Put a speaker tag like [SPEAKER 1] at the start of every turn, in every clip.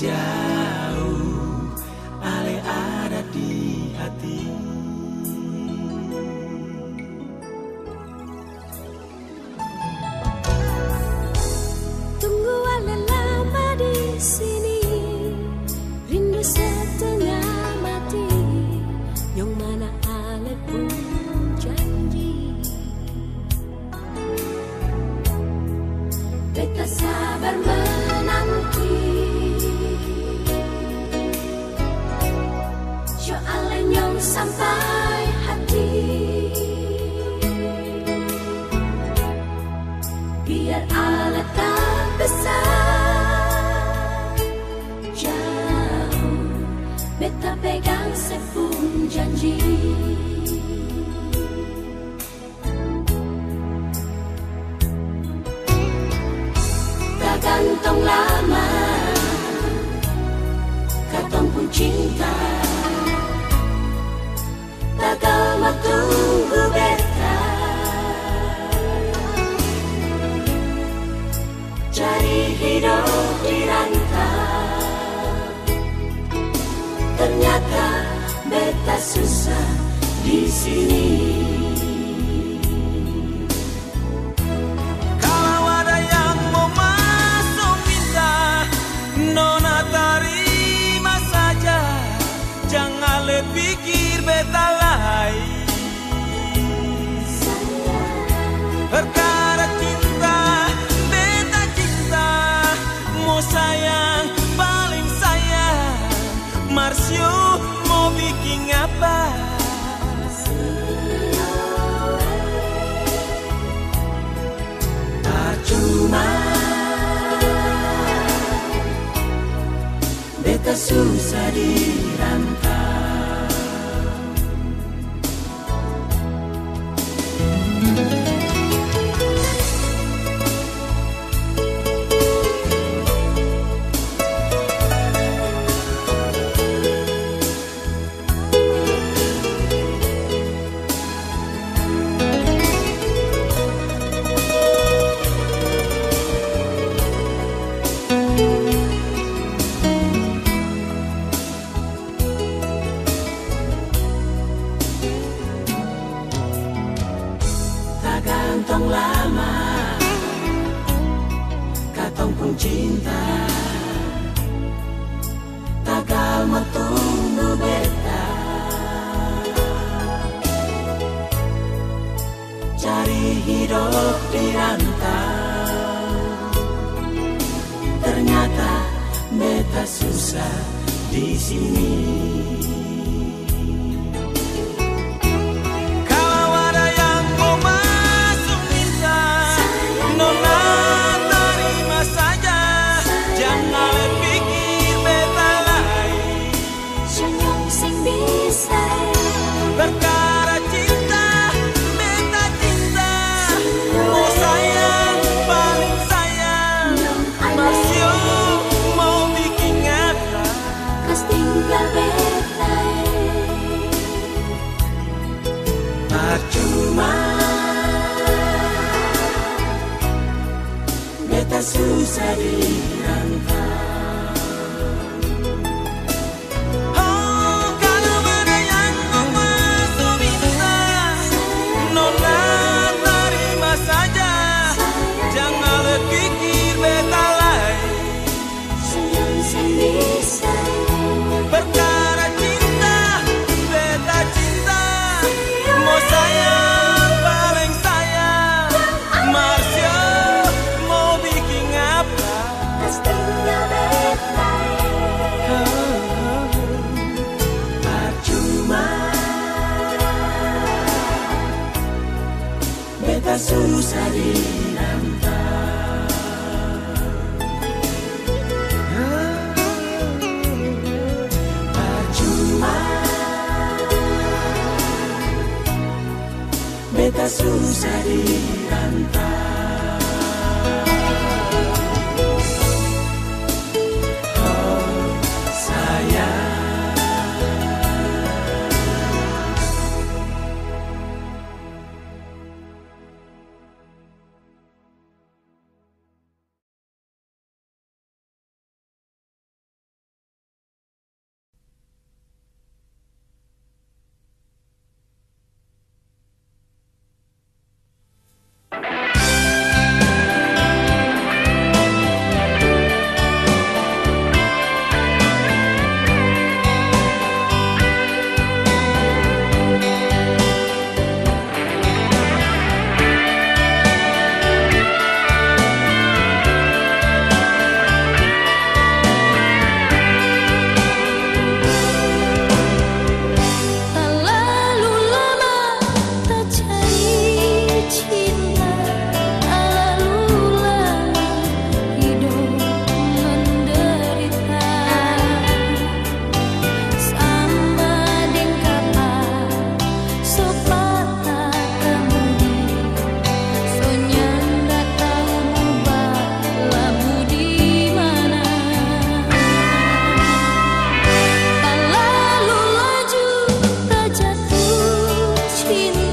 [SPEAKER 1] 家。Susah di sini
[SPEAKER 2] sadie Kasusa di nangka susah dirantau Він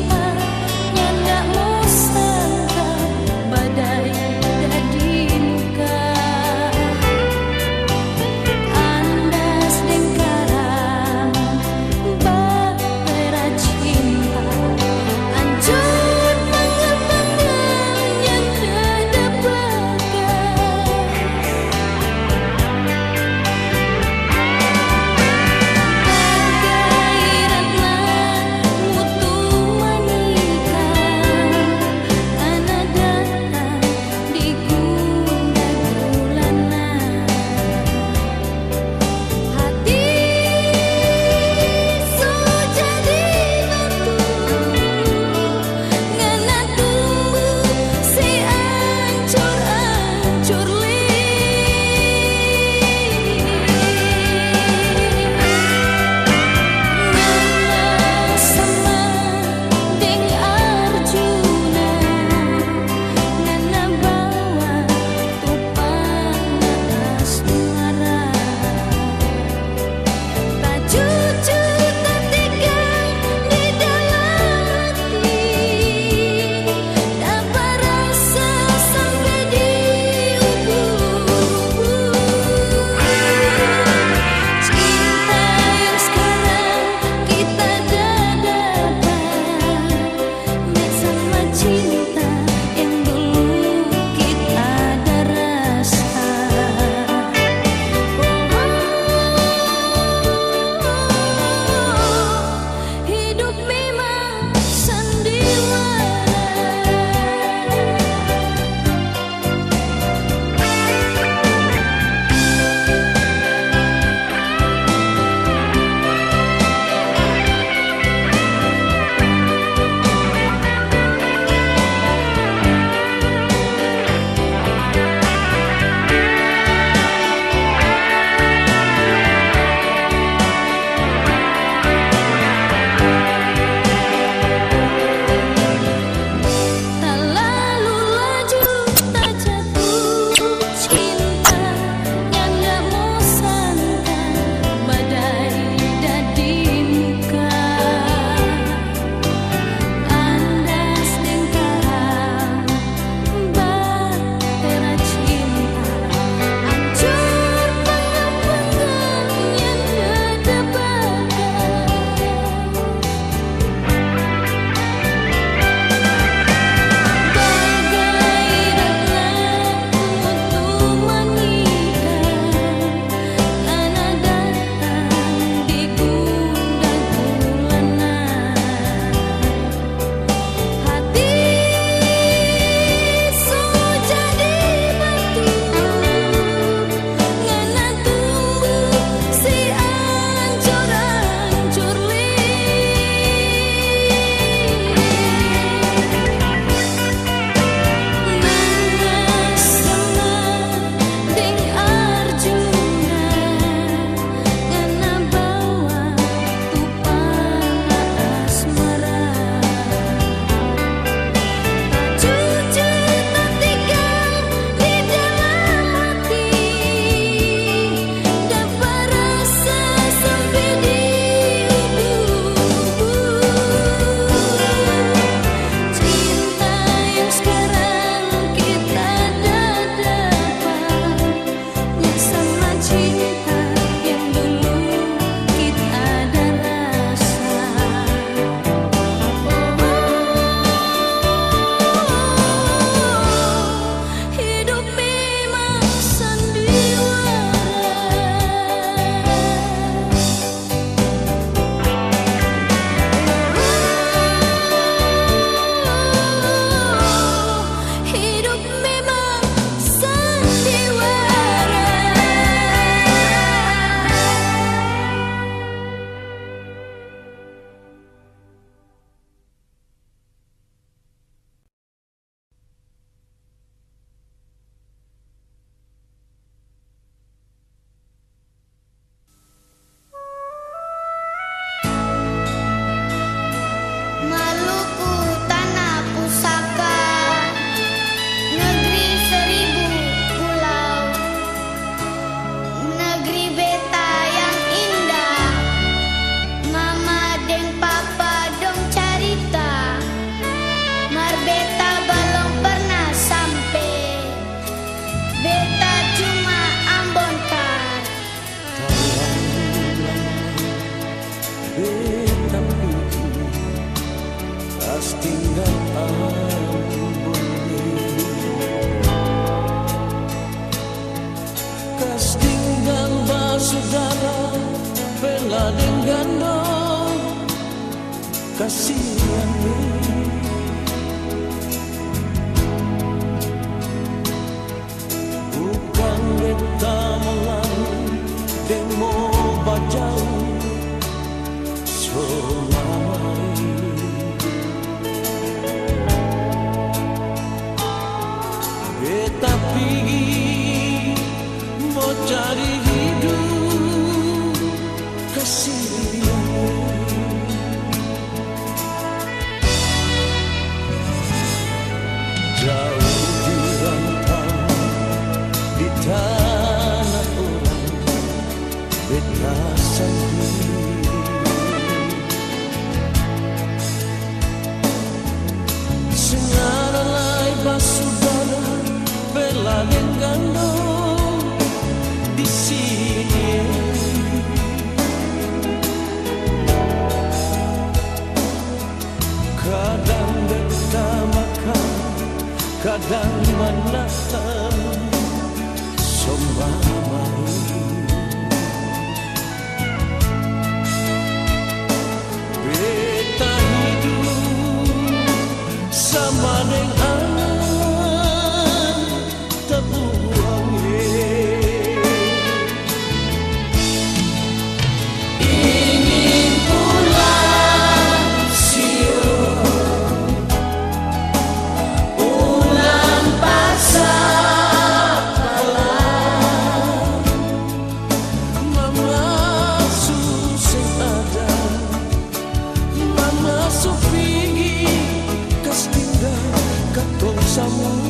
[SPEAKER 2] someone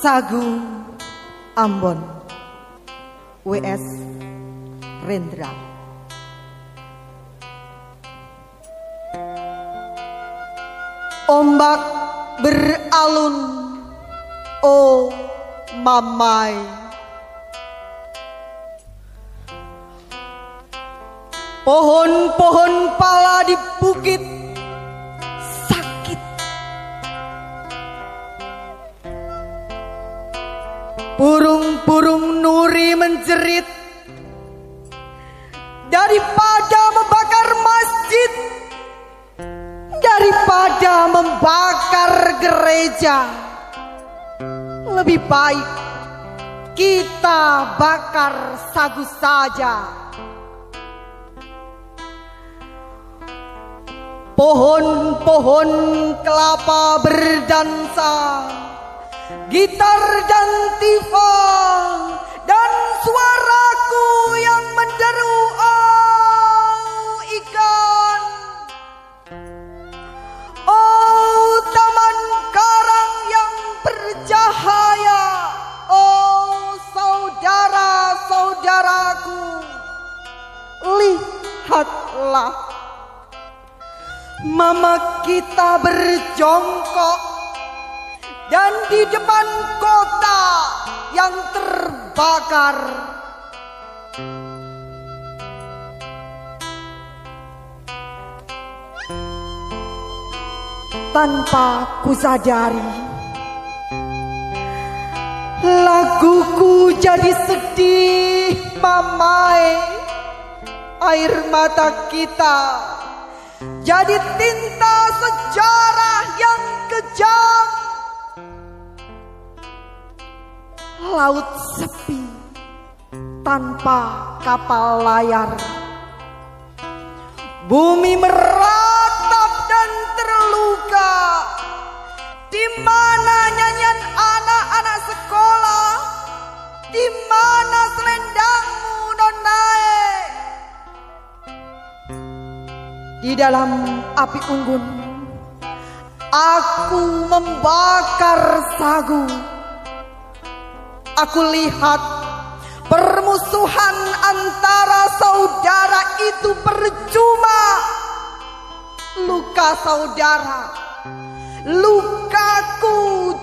[SPEAKER 3] Sagu Ambon. WS Rendra. Ombak beralun Oh mamai. Pohon-pohon pala di bukit Burung-burung nuri menjerit. Daripada membakar masjid Daripada membakar gereja Lebih baik kita bakar sagu saja. Pohon-pohon kelapa berdansa gitar dan tifa dan suaraku yang menderu oh ikan. Oh taman karang yang bercahaya oh saudara-saudaraku. Lihatlah mama kita berjongkok dan di depan kota yang terbakar. Tanpa kusadari, laguku jadi sedih, mamai. Air mata kita jadi tinta sejarah yang kejam. Laut sepi tanpa kapal layar. Bumi meratap dan terluka. Di mana nyanyian anak-anak sekolah? Di mana selendangmu nonae? Di dalam api unggun, aku membakar sagu. Aku lihat permusuhan antara saudara itu percuma. Luka saudara, lukaku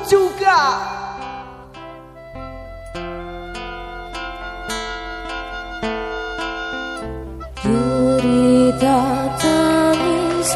[SPEAKER 3] juga.
[SPEAKER 4] Derita tangis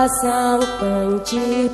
[SPEAKER 1] coração, cantir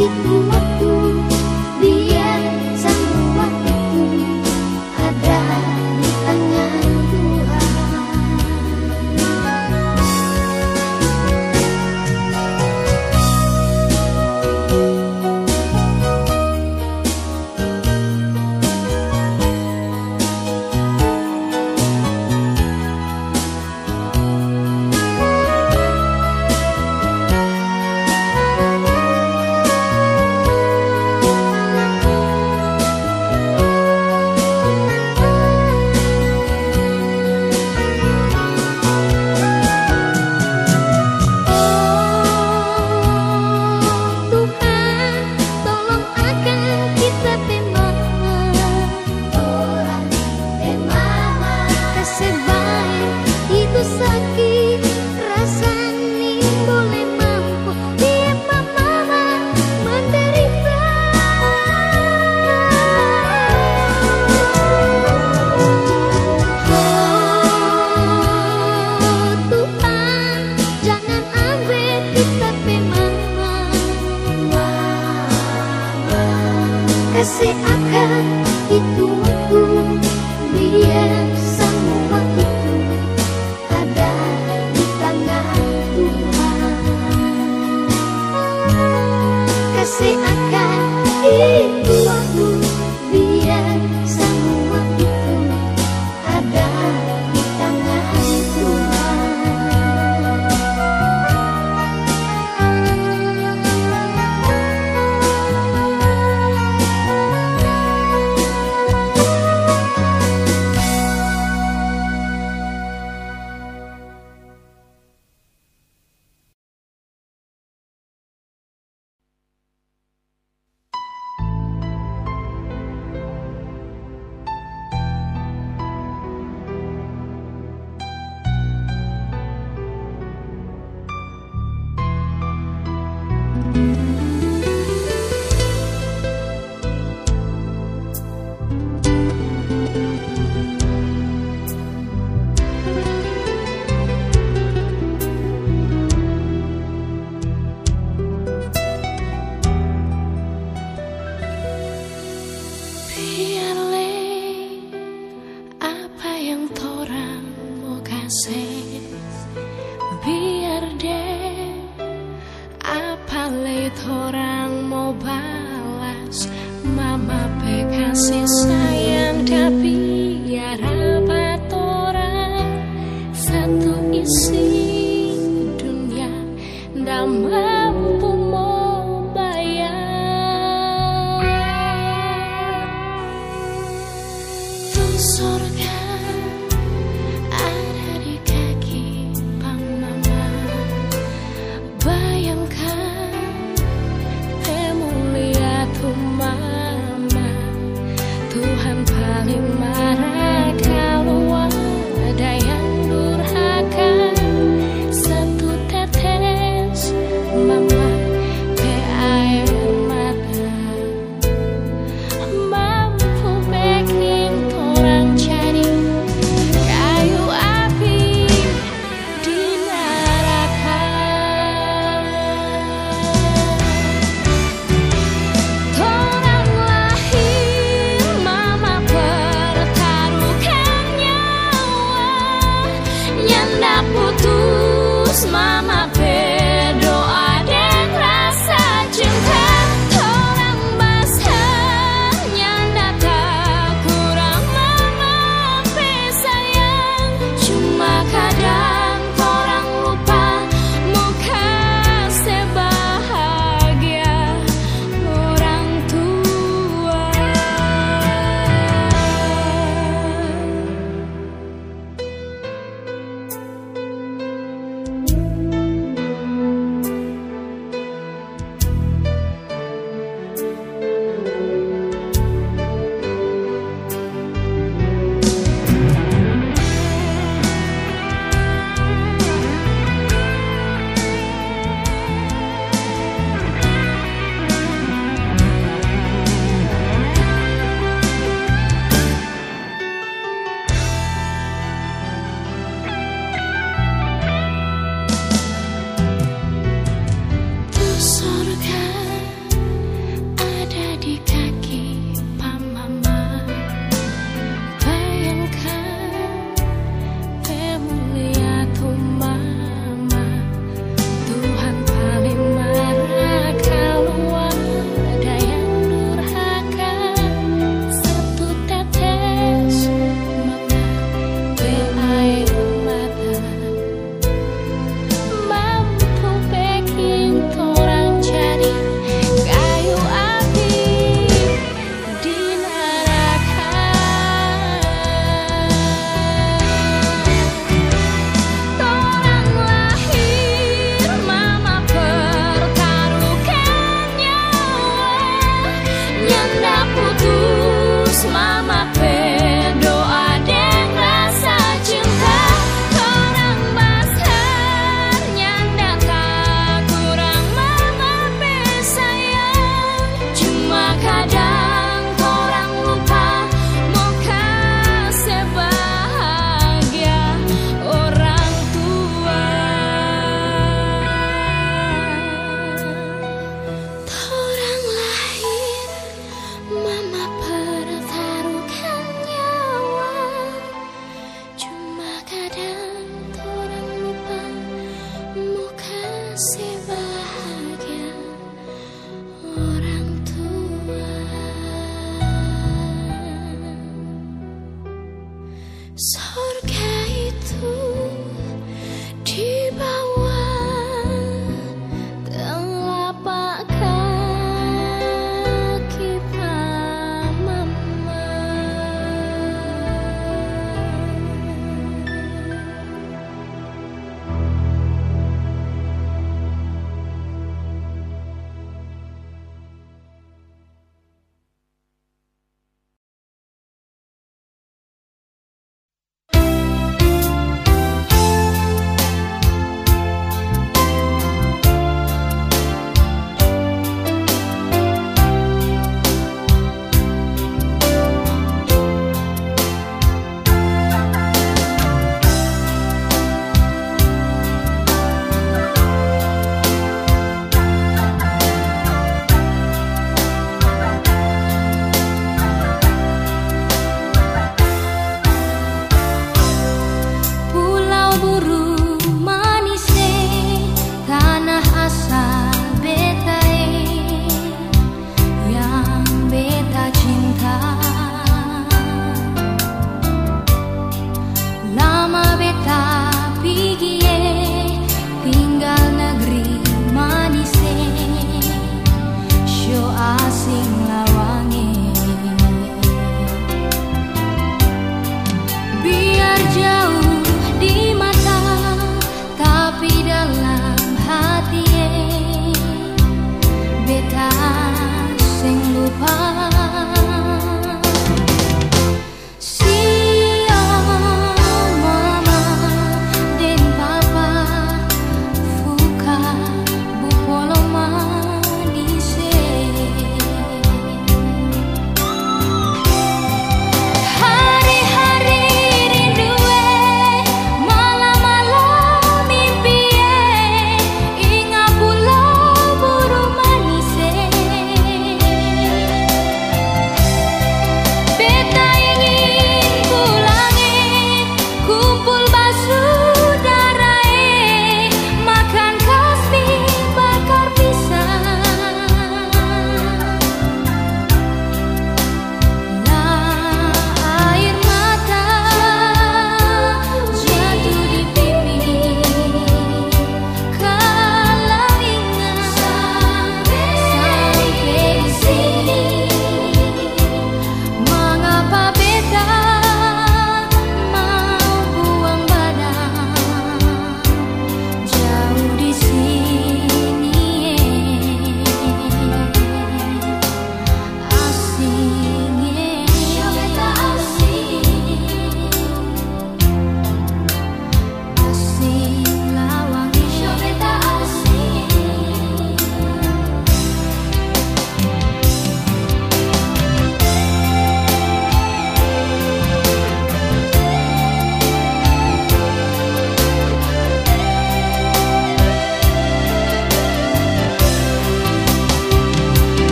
[SPEAKER 1] Ooh, ooh.